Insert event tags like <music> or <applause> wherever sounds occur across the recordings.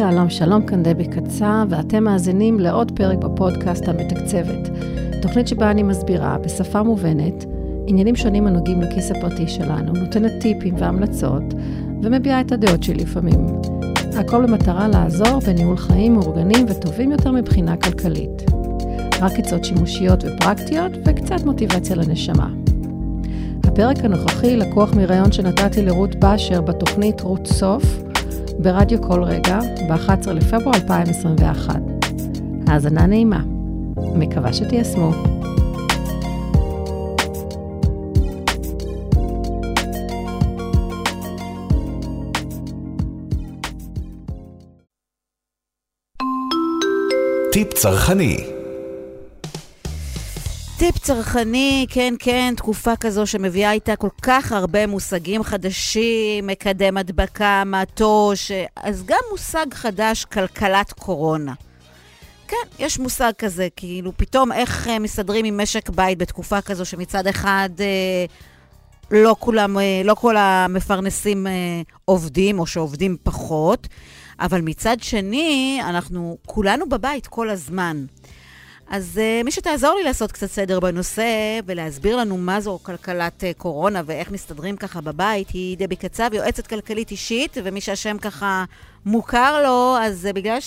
שלום, שלום, כאן דבי קצה, ואתם מאזינים לעוד פרק בפודקאסט המתקצבת. תוכנית שבה אני מסבירה, בשפה מובנת, עניינים שונים הנוגעים לכיס הפרטי שלנו, נותנת טיפים והמלצות, ומביעה את הדעות שלי לפעמים. הכל במטרה לעזור בניהול חיים מאורגנים וטובים יותר מבחינה כלכלית. רק עצות שימושיות ופרקטיות, וקצת מוטיבציה לנשמה. הפרק הנוכחי לקוח מראיון שנתתי לרות באשר בתוכנית רות סוף, ברדיו כל רגע, ב-11 לפברואר 2021. האזנה נעימה. מקווה שתיישמו. טיפ צרכני טיפ צרכני, כן, כן, תקופה כזו שמביאה איתה כל כך הרבה מושגים חדשים, מקדם הדבקה, מטוש, אז גם מושג חדש, כלכלת קורונה. כן, יש מושג כזה, כאילו, פתאום איך אה, מסתדרים עם משק בית בתקופה כזו שמצד אחד אה, לא כולם, אה, לא כל המפרנסים אה, עובדים, או שעובדים פחות, אבל מצד שני, אנחנו כולנו בבית כל הזמן. אז uh, מי שתעזור לי לעשות קצת סדר בנושא ולהסביר לנו מה זו כלכלת uh, קורונה ואיך מסתדרים ככה בבית, היא דבי קצב, יועצת כלכלית אישית, ומי שהשם ככה מוכר לו, אז uh, בגלל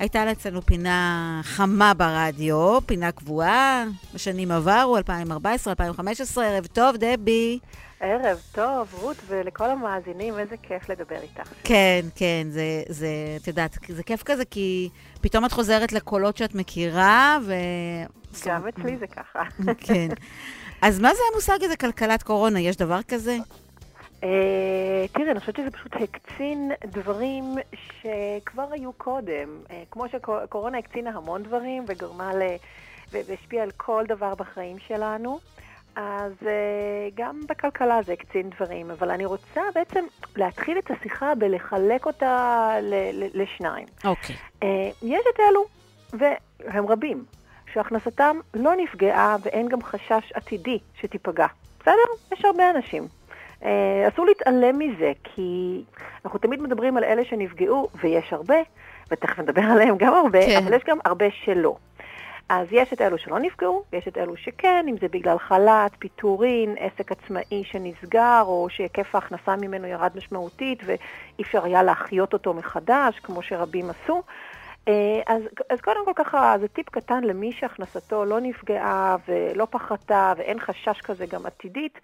שהייתה אצלנו פינה חמה ברדיו, פינה קבועה, בשנים עברו, 2014, 2015, ערב טוב, דבי. ערב טוב, רות, ולכל המאזינים, איזה כיף לדבר איתך. כן, כן, זה, זה, את יודעת, זה כיף כזה, כי פתאום את חוזרת לקולות שאת מכירה, ו... גם אצלי זה ככה. כן. אז מה זה המושג הזה, כלכלת קורונה? יש דבר כזה? Uh, תראה, אני חושבת שזה פשוט הקצין דברים שכבר היו קודם. Uh, כמו שקורונה הקצינה המון דברים וגרמה ל... והשפיעה על כל דבר בחיים שלנו. אז uh, גם בכלכלה זה הקצין דברים, אבל אני רוצה בעצם להתחיל את השיחה בלחלק אותה לשניים. אוקיי. Okay. יש את אלו, והם רבים, שהכנסתם לא נפגעה ואין גם חשש עתידי שתיפגע. בסדר? יש הרבה אנשים. אה, אסור להתעלם מזה, כי אנחנו תמיד מדברים על אלה שנפגעו, ויש הרבה, ותכף נדבר <laughs> עליהם גם הרבה, כן. אבל יש גם הרבה שלא. אז יש את אלו שלא נפגעו, יש את אלו שכן, אם זה בגלל חל"ת, פיטורין, עסק עצמאי שנסגר, או שהיקף ההכנסה ממנו ירד משמעותית ואי אפשר היה להחיות אותו מחדש, כמו שרבים עשו. אה, אז, אז קודם כל ככה, זה טיפ קטן למי שהכנסתו לא נפגעה ולא פחתה ואין חשש כזה גם עתידית.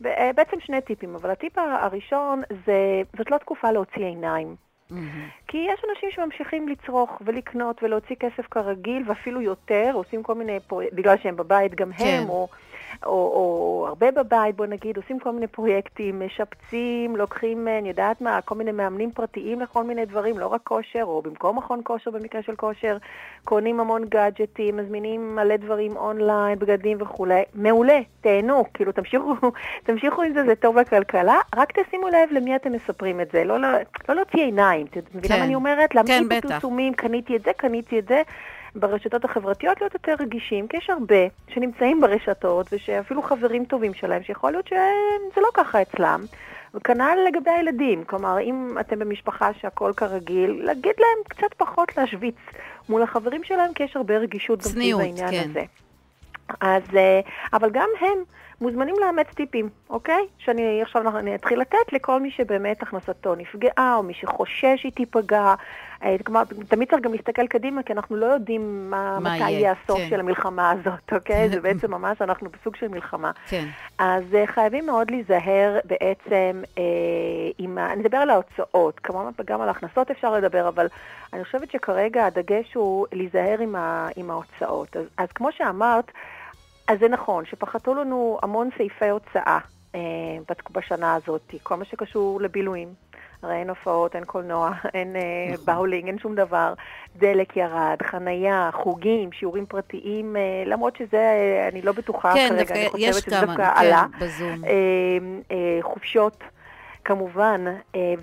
בעצם שני טיפים, אבל הטיפ הראשון זה, זאת לא תקופה להוציא עיניים. Mm-hmm. כי יש אנשים שממשיכים לצרוך ולקנות ולהוציא כסף כרגיל, ואפילו יותר, עושים כל מיני, פרויקטים, בגלל שהם בבית גם כן. הם, או או, או הרבה בבית, בוא נגיד, עושים כל מיני פרויקטים, משפצים, לוקחים, אני יודעת מה, כל מיני מאמנים פרטיים לכל מיני דברים, לא רק כושר, או במקום מכון כושר במקרה של כושר, קונים המון גאדג'טים, מזמינים מלא דברים אונליין, בגדים וכולי. מעולה, תהנו, כאילו תמשיכו, <laughs> תמשיכו עם זה, זה טוב לכלכלה, רק תשימו לב למי אתם מספרים את זה, לא, לא, לא להוציא עיניים, את מבינה כן. מה אני אומרת? להמציא כן, בפרסומים, קניתי את זה, קניתי את זה. ברשתות החברתיות להיות יותר רגישים, כי יש הרבה שנמצאים ברשתות ושאפילו חברים טובים שלהם, שיכול להיות שזה לא ככה אצלם. וכנ"ל לגבי הילדים, כלומר, אם אתם במשפחה שהכל כרגיל, להגיד להם קצת פחות להשוויץ מול החברים שלהם, כי יש הרבה רגישות גם סביב העניין כן. הזה. אז, אה, אבל גם הם מוזמנים לאמץ טיפים, אוקיי? שאני עכשיו אני אתחיל לתת לכל מי שבאמת הכנסתו נפגעה, או מי שחושש שהיא תיפגע. אה, כלומר, תמיד צריך גם להסתכל קדימה, כי אנחנו לא יודעים מה, מה מתי יהיה הסוף כן. של המלחמה הזאת, אוקיי? זה בעצם <laughs> ממש, אנחנו בסוג של מלחמה. כן. אז uh, חייבים מאוד להיזהר בעצם uh, עם ה... אני אדבר על ההוצאות, כמובן גם על ההכנסות אפשר לדבר, אבל אני חושבת שכרגע הדגש הוא להיזהר עם, ה, עם ההוצאות. אז, אז כמו שאמרת, אז זה נכון, שפחתו לנו המון סעיפי הוצאה אה, בשנה הזאת, כל מה שקשור לבילויים. הרי אין הופעות, אין קולנוע, <laughs> אין אה, נכון. באולינג, אין שום דבר. דלק ירד, חנייה, חוגים, שיעורים פרטיים, אה, למרות שזה, אה, אני לא בטוחה כן, כרגע, דווקא, אני חושבת שזה דווקא כן, עלה. בזום. אה, אה, חופשות. כמובן, אה,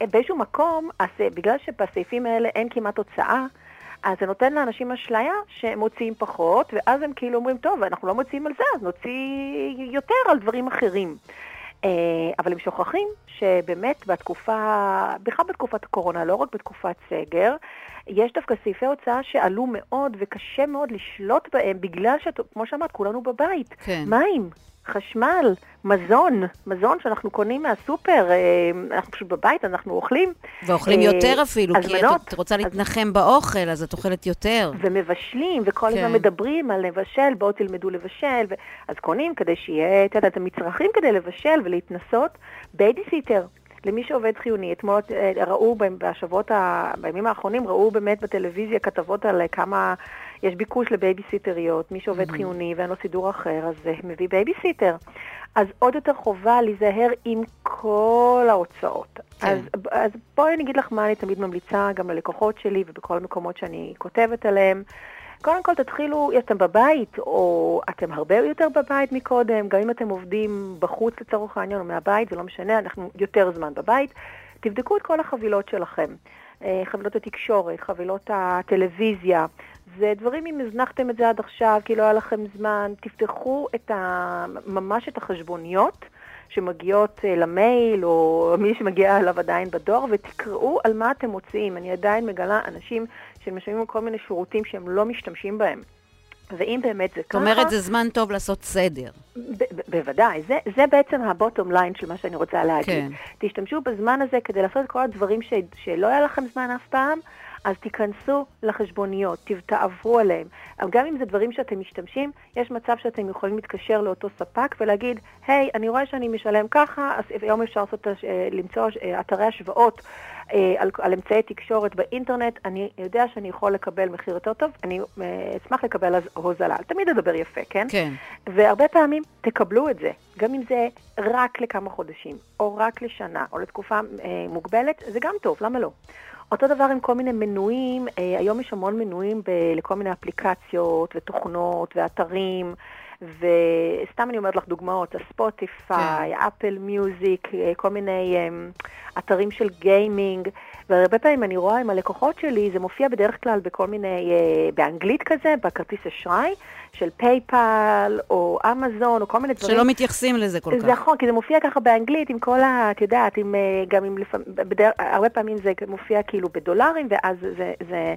ובאיזשהו מקום, אה, בגלל שבסעיפים האלה אין כמעט הוצאה, אז זה נותן לאנשים אשליה שהם מוציאים פחות, ואז הם כאילו אומרים, טוב, אנחנו לא מוציאים על זה, אז נוציא יותר על דברים אחרים. אה, אבל הם שוכחים שבאמת בתקופה, בכלל בתקופת הקורונה, לא רק בתקופת סגר, יש דווקא סעיפי הוצאה שעלו מאוד וקשה מאוד לשלוט בהם בגלל שכמו שאמרת, כולנו בבית. כן. מים, חשמל, מזון, מזון שאנחנו קונים מהסופר, אה, אנחנו פשוט בבית, אנחנו אוכלים. ואוכלים אה, יותר אפילו, כי הזמנות. את רוצה להתנחם באוכל, אז את אוכלת יותר. ומבשלים, וכל כן. הזמן מדברים על לבשל, בואו תלמדו לבשל, ו... אז קונים כדי שיהיה, את יודעת, המצרכים כדי לבשל ולהתנסות. בייביסיטר, למי שעובד חיוני, אתמול אה, ראו בשבועות, ה... בימים האחרונים, ראו באמת בטלוויזיה כתבות על כמה יש ביקוש לבייביסיטריות, מי שעובד Mhm. חיוני ואין לו סידור אחר, אז מביא בייביסיטר. אז עוד יותר חובה להיזהר עם כל ההוצאות. כן. אז, אז בואי אני אגיד לך מה אני תמיד ממליצה גם ללקוחות שלי ובכל המקומות שאני כותבת עליהם. קודם כל תתחילו, אתם בבית, או אתם הרבה יותר בבית מקודם, גם אם אתם עובדים בחוץ לצורך העניין או מהבית, זה לא משנה, אנחנו יותר זמן בבית, תבדקו את כל החבילות שלכם. אה, חבילות התקשורת, חבילות הטלוויזיה, זה דברים, אם הזנחתם את זה עד עכשיו, כי לא היה לכם זמן, תפתחו את ה... ממש את החשבוניות שמגיעות אה, למייל, או <laughs> מי שמגיע אליו עדיין בדואר, ותקראו על מה אתם מוציאים. אני עדיין מגלה אנשים שמשלמים על כל מיני שירותים שהם לא משתמשים בהם. ואם באמת זה זאת ככה... אומרת, זה זמן טוב לעשות סדר. בוודאי, זה, זה בעצם הבוטום ליין של מה שאני רוצה להגיד. כן. תשתמשו בזמן הזה כדי לעשות את כל הדברים ש, שלא היה לכם זמן אף פעם, אז תיכנסו לחשבוניות, תעברו עליהם. אבל גם אם זה דברים שאתם משתמשים, יש מצב שאתם יכולים להתקשר לאותו ספק ולהגיד, היי, אני רואה שאני משלם ככה, אז היום אפשר לעשות, אה, למצוא אה, אתרי השוואות אה, על, על אמצעי תקשורת באינטרנט, אני יודע שאני יכול לקבל מחיר יותר טוב, אני אשמח לקבל אז הוזלה. תמיד לדבר יפה, כן? כן. והרבה פעמים תקבלו את זה, גם אם זה רק לכמה חודשים, או רק לשנה, או לתקופה מוגבלת, זה גם טוב, למה לא? אותו דבר עם כל מיני מנויים, אה, היום יש המון מנויים ב- לכל מיני אפליקציות ותוכנות ואתרים, וסתם אני אומרת לך דוגמאות, ה Spotify, Apple Music, אה, כל מיני אה, אתרים של gaming, והרבה פעמים אני רואה עם הלקוחות שלי, זה מופיע בדרך כלל בכל מיני, אה, באנגלית כזה, בכרטיס אשראי, של PayPal, או אמזון, או כל מיני דברים. שלא מתייחסים לזה כל זה כך. נכון, כי זה מופיע ככה באנגלית עם כל ה... את יודעת, עם, אה, גם עם לפעמים, הרבה פעמים זה מופיע כאילו בדולרים, ואז זה, זה,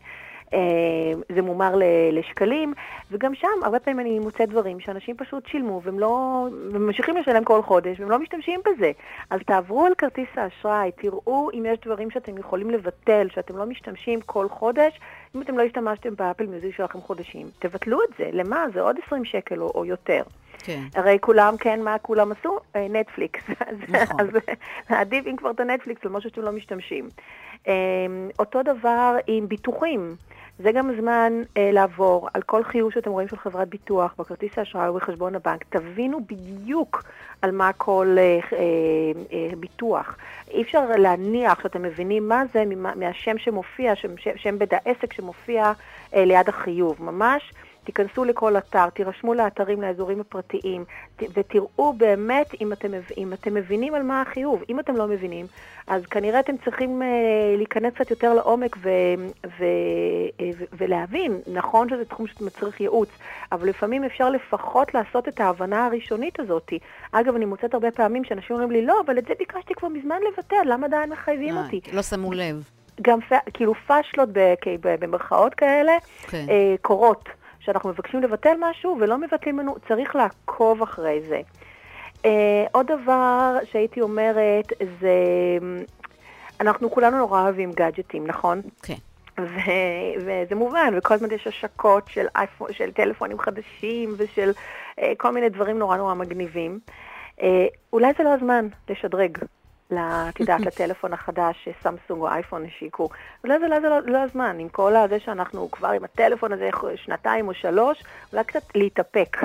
זה מומר לשקלים, וגם שם הרבה פעמים אני מוצאת דברים שאנשים פשוט שילמו והם לא... וממשיכים לשלם כל חודש, והם לא משתמשים בזה. אז תעברו על כרטיס האשראי, תראו אם יש דברים שאתם יכולים לבטל, שאתם לא משתמשים כל חודש. אם אתם לא השתמשתם באפל מיוזיק שלכם חודשים, תבטלו את זה. למה? זה עוד 20 שקל או, או יותר. כן. הרי כולם, כן, מה כולם עשו? אה, נטפליקס. <laughs> אז- נכון. אז עדיף אם כבר את הנטפליקס על משהו שאתם לא משתמשים. אה, אותו דבר עם ביטוחים. זה גם זמן אה, לעבור על כל חיוב שאתם רואים של חברת ביטוח בכרטיס האשראי או בחשבון הבנק. תבינו בדיוק על מה כל אה, אה, אה, ביטוח. אי אפשר להניח שאתם מבינים מה זה ממה- מהשם שמופיע, שם, שם בית העסק שמופיע אה, ליד החיוב. ממש תיכנסו לכל אתר, תירשמו לאתרים, לאזורים הפרטיים, ותראו באמת אם אתם, אם אתם מבינים על מה החיוב. אם אתם לא מבינים, אז כנראה אתם צריכים אה, להיכנס קצת יותר לעומק ו, ו, אה, ו, ולהבין. נכון שזה תחום שמצריך ייעוץ, אבל לפעמים אפשר לפחות לעשות את ההבנה הראשונית הזאת. אגב, אני מוצאת הרבה פעמים שאנשים אומרים לי, לא, אבל את זה ביקשתי כבר מזמן לבטל, למה עדיין מחייבים אה, אותי? לא שמו לב. גם כאילו פאשלות במרכאות כאלה כן. אה, קורות, שאנחנו מבקשים לבטל משהו ולא מבטלים לנו, צריך לעקוב אחרי זה. אה, עוד דבר שהייתי אומרת זה, אנחנו כולנו נורא אוהבים גאדג'טים, נכון? כן. ו- וזה מובן, וכל הזמן יש השקות של, אייפון, של טלפונים חדשים ושל אה, כל מיני דברים נורא נורא מגניבים. אה, אולי זה לא הזמן לשדרג, את יודעת, לטלפון החדש שסמסונג או אייפון השיקו. אולי זה, זה לא, לא הזמן, עם כל הזה שאנחנו כבר עם הטלפון הזה שנתיים או שלוש, אולי קצת להתאפק.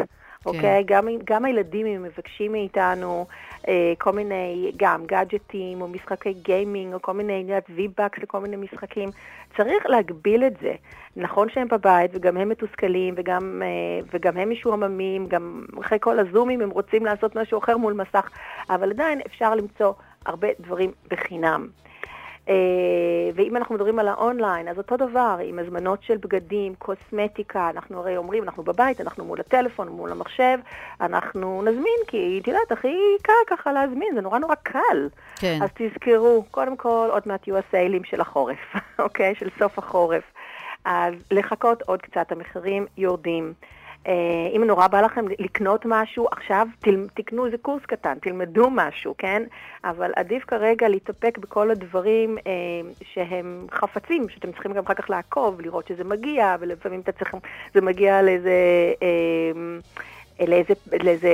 אוקיי? גם, גם הילדים, אם מבקשים מאיתנו אה, כל מיני, גם גאדג'טים או משחקי gaming או כל מיני, V-Bucks לכל מיני משחקים, צריך להגביל את זה. נכון שהם בבית וגם הם מתוסכלים וגם, אה, וגם הם משועממים, גם אחרי כל הזומים הם רוצים לעשות משהו אחר מול מסך, אבל עדיין אפשר למצוא הרבה דברים בחינם. אה, ואם אנחנו מדברים על האונליין, אז אותו דבר, עם הזמנות של בגדים, קוסמטיקה, אנחנו הרי אומרים, אנחנו בבית, אנחנו מול הטלפון, מול המחשב, אנחנו נזמין, כי את יודעת, הכי קל ככה להזמין, זה נורא נורא קל. כן. אז תזכרו, קודם כל, עוד מעט יהיו הסיילים של החורף, <laughs> אוקיי? של סוף החורף. אז לחכות עוד קצת, המחירים יורדים. אה, אם נורא בא לכם לקנות משהו, עכשיו תקנו איזה קורס קטן, תלמדו משהו, כן? אבל עדיף כרגע להתאפק בכל הדברים אה, שהם חפצים, שאתם צריכים גם אחר כך לעקוב, לראות שזה מגיע, ולפעמים אתה צריך, זה מגיע לאיזה... אה, לאיזה, לאיזה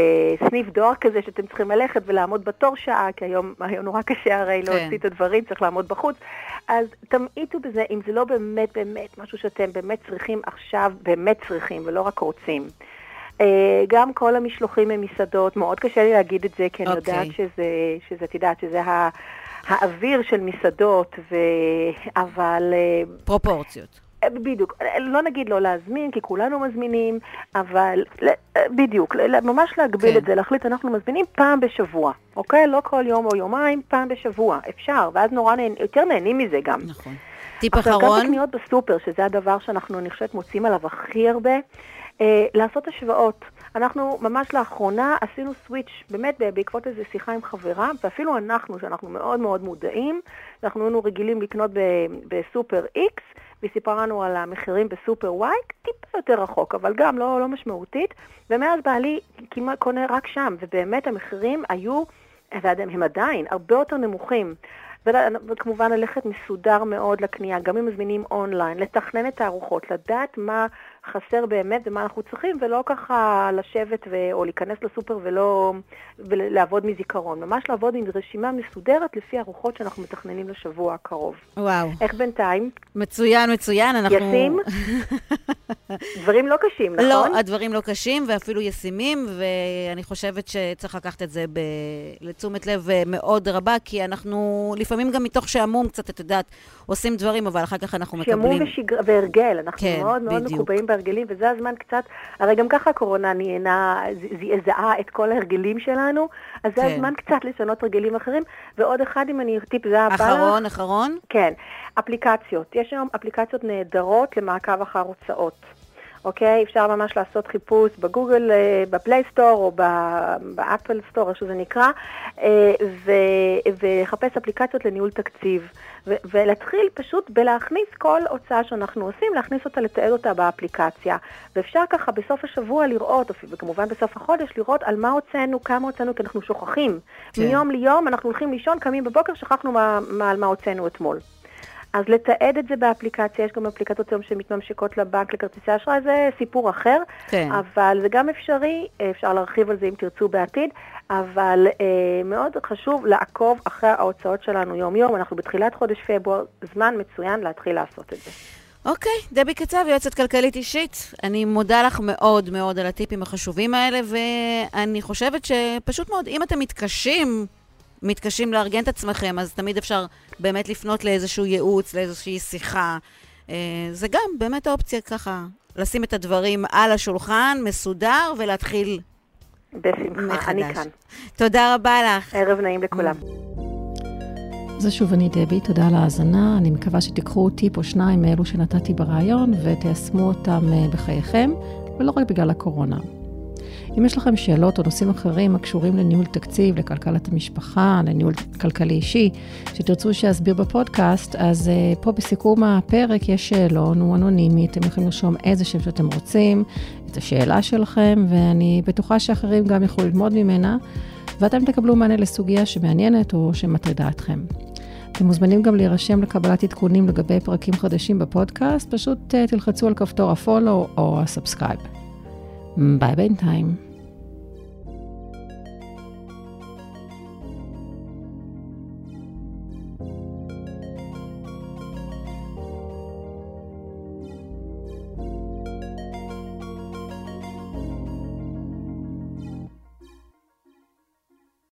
סניף דואר כזה שאתם צריכים ללכת ולעמוד בתור שעה, כי היום, היום נורא קשה הרי כן. להוציא את הדברים, צריך לעמוד בחוץ. אז תמעיטו בזה, אם זה לא באמת באמת משהו שאתם באמת צריכים עכשיו, באמת צריכים, ולא רק רוצים. אה, גם כל המשלוחים ממסעדות, מאוד קשה לי להגיד את זה, כי אני okay. יודעת אוקיי. שזה, שזה, את יודעת, שזה ה... האוויר של מסעדות, ו... אבל... אה, פרופורציות. בדיוק, לא נגיד לא להזמין, כי כולנו מזמינים, אבל בדיוק, ממש להגביל כן. את זה, להחליט אנחנו מזמינים פעם בשבוע, אוקיי? לא כל יום או יומיים, פעם בשבוע, אפשר, ואז נורא נהנ... יותר נהנים מזה גם. נכון. טיפ אחרון? עכשיו, גם בקניות בסופר, שזה הדבר שאנחנו, אני חושבת, מוצאים עליו הכי הרבה, אה, לעשות השוואות. אנחנו ממש לאחרונה עשינו סוויץ', באמת בעקבות איזו שיחה עם חברה, ואפילו אנחנו, שאנחנו מאוד מאוד מודעים, אנחנו היינו רגילים לקנות בסופר X, והיא סיפרה לנו על המחירים בסופר וואי, טיפה יותר רחוק, אבל גם לא, לא משמעותית, ומאז בעלי כמעט קונה רק שם, ובאמת המחירים היו, והם עדיין, הרבה יותר נמוכים. וכמובן ללכת מסודר מאוד לקנייה, גם אם מזמינים אונליין, לתכנן את הארוחות, לדעת מה חסר באמת ומה אנחנו צריכים, ולא ככה לשבת ו... או להיכנס לסופר ולא... ולעבוד מזיכרון. ממש לעבוד עם רשימה מסודרת לפי ארוחות שאנחנו מתכננים לשבוע הקרוב. וואו. איך בינתיים? מצוין, מצוין. אנחנו... ישים? <laughs> דברים לא קשים, נכון? לא, הדברים לא קשים ואפילו ישימים, ואני חושבת שצריך לקחת את זה ב... לתשומת לב מאוד רבה, כי אנחנו לפעמים גם מתוך שעמום קצת, את יודעת, עושים דברים, אבל אחר כך אנחנו מקבלים... שעמום ושגר... והרגל, אנחנו כן, מאוד מאוד מקובעים בהרגלים, וזה הזמן קצת, הרי גם ככה הקורונה נהיינה, זעזעה את כל ההרגלים שלנו, אז זה כן. הזמן קצת לשנות הרגלים אחרים. ועוד אחד, אם אני, טיפ, זה הבא אחרון, אחרון? כן, אפליקציות. יש היום אפליקציות נהדרות למעקב אחר הוצאות. אוקיי? אפשר ממש לעשות חיפוש בגוגל, אה, בפלייסטור או באפל סטור, איך שזה נקרא, אה, ולחפש אפליקציות לניהול תקציב. ולהתחיל פשוט בלהכניס כל הוצאה שאנחנו עושים, להכניס אותה, לתעד אותה באפליקציה. ואפשר ככה בסוף השבוע לראות, וכמובן בסוף החודש, לראות על מה הוצאנו, כמה הוצאנו, כי אנחנו שוכחים. כן. מיום ליום אנחנו הולכים לישון, קמים בבוקר, שכחנו מה, מה, על מה הוצאנו אתמול. אז לתעד את זה באפליקציה, יש גם אפליקציות היום שמתממשקות לבנק לכרטיסי אשראי, זה סיפור אחר, כן. אבל זה גם אפשרי, אפשר להרחיב על זה אם תרצו בעתיד, אבל אה, מאוד חשוב לעקוב אחרי ההוצאות שלנו יום-יום, אנחנו בתחילת חודש פברואר, זמן מצוין להתחיל לעשות את זה. אוקיי, דבי קצב, יועצת כלכלית אישית, אני מודה לך מאוד מאוד על הטיפים החשובים האלה, ואני חושבת שפשוט מאוד, אם אתם מתקשים מתקשים לארגן את עצמכם, אז תמיד אפשר באמת לפנות לאיזשהו ייעוץ, לאיזושהי שיחה. אה, זה גם באמת האופציה ככה, לשים את הדברים על השולחן, מסודר, ולהתחיל בשמחה, מחדש. אני כאן. תודה רבה לך. ערב נעים לכולם. זה שוב אני דבי, תודה על ההאזנה. אני מקווה שתיקחו טיפ או שניים מאלו שנתתי ברעיון ותיישמו אותם אה, בחייכם, ולא רק בגלל הקורונה. אם יש לכם שאלות או נושאים אחרים הקשורים לניהול תקציב, לכלכלת המשפחה, לניהול כלכלי אישי, שתרצו שאסביר בפודקאסט, אז uh, פה בסיכום הפרק יש שאלון, הוא אנונימי, אתם יכולים לרשום איזה שם שאתם רוצים, את השאלה שלכם, ואני בטוחה שאחרים גם יוכלו ללמוד ממנה, ואתם תקבלו מענה לסוגיה שמעניינת או שמטרידה אתכם. אתם מוזמנים גם להירשם לקבלת עדכונים לגבי פרקים חדשים בפודקאסט, פשוט אה, תלחצו על כפתור ה follow או ה subscribe. ביי בינתיים.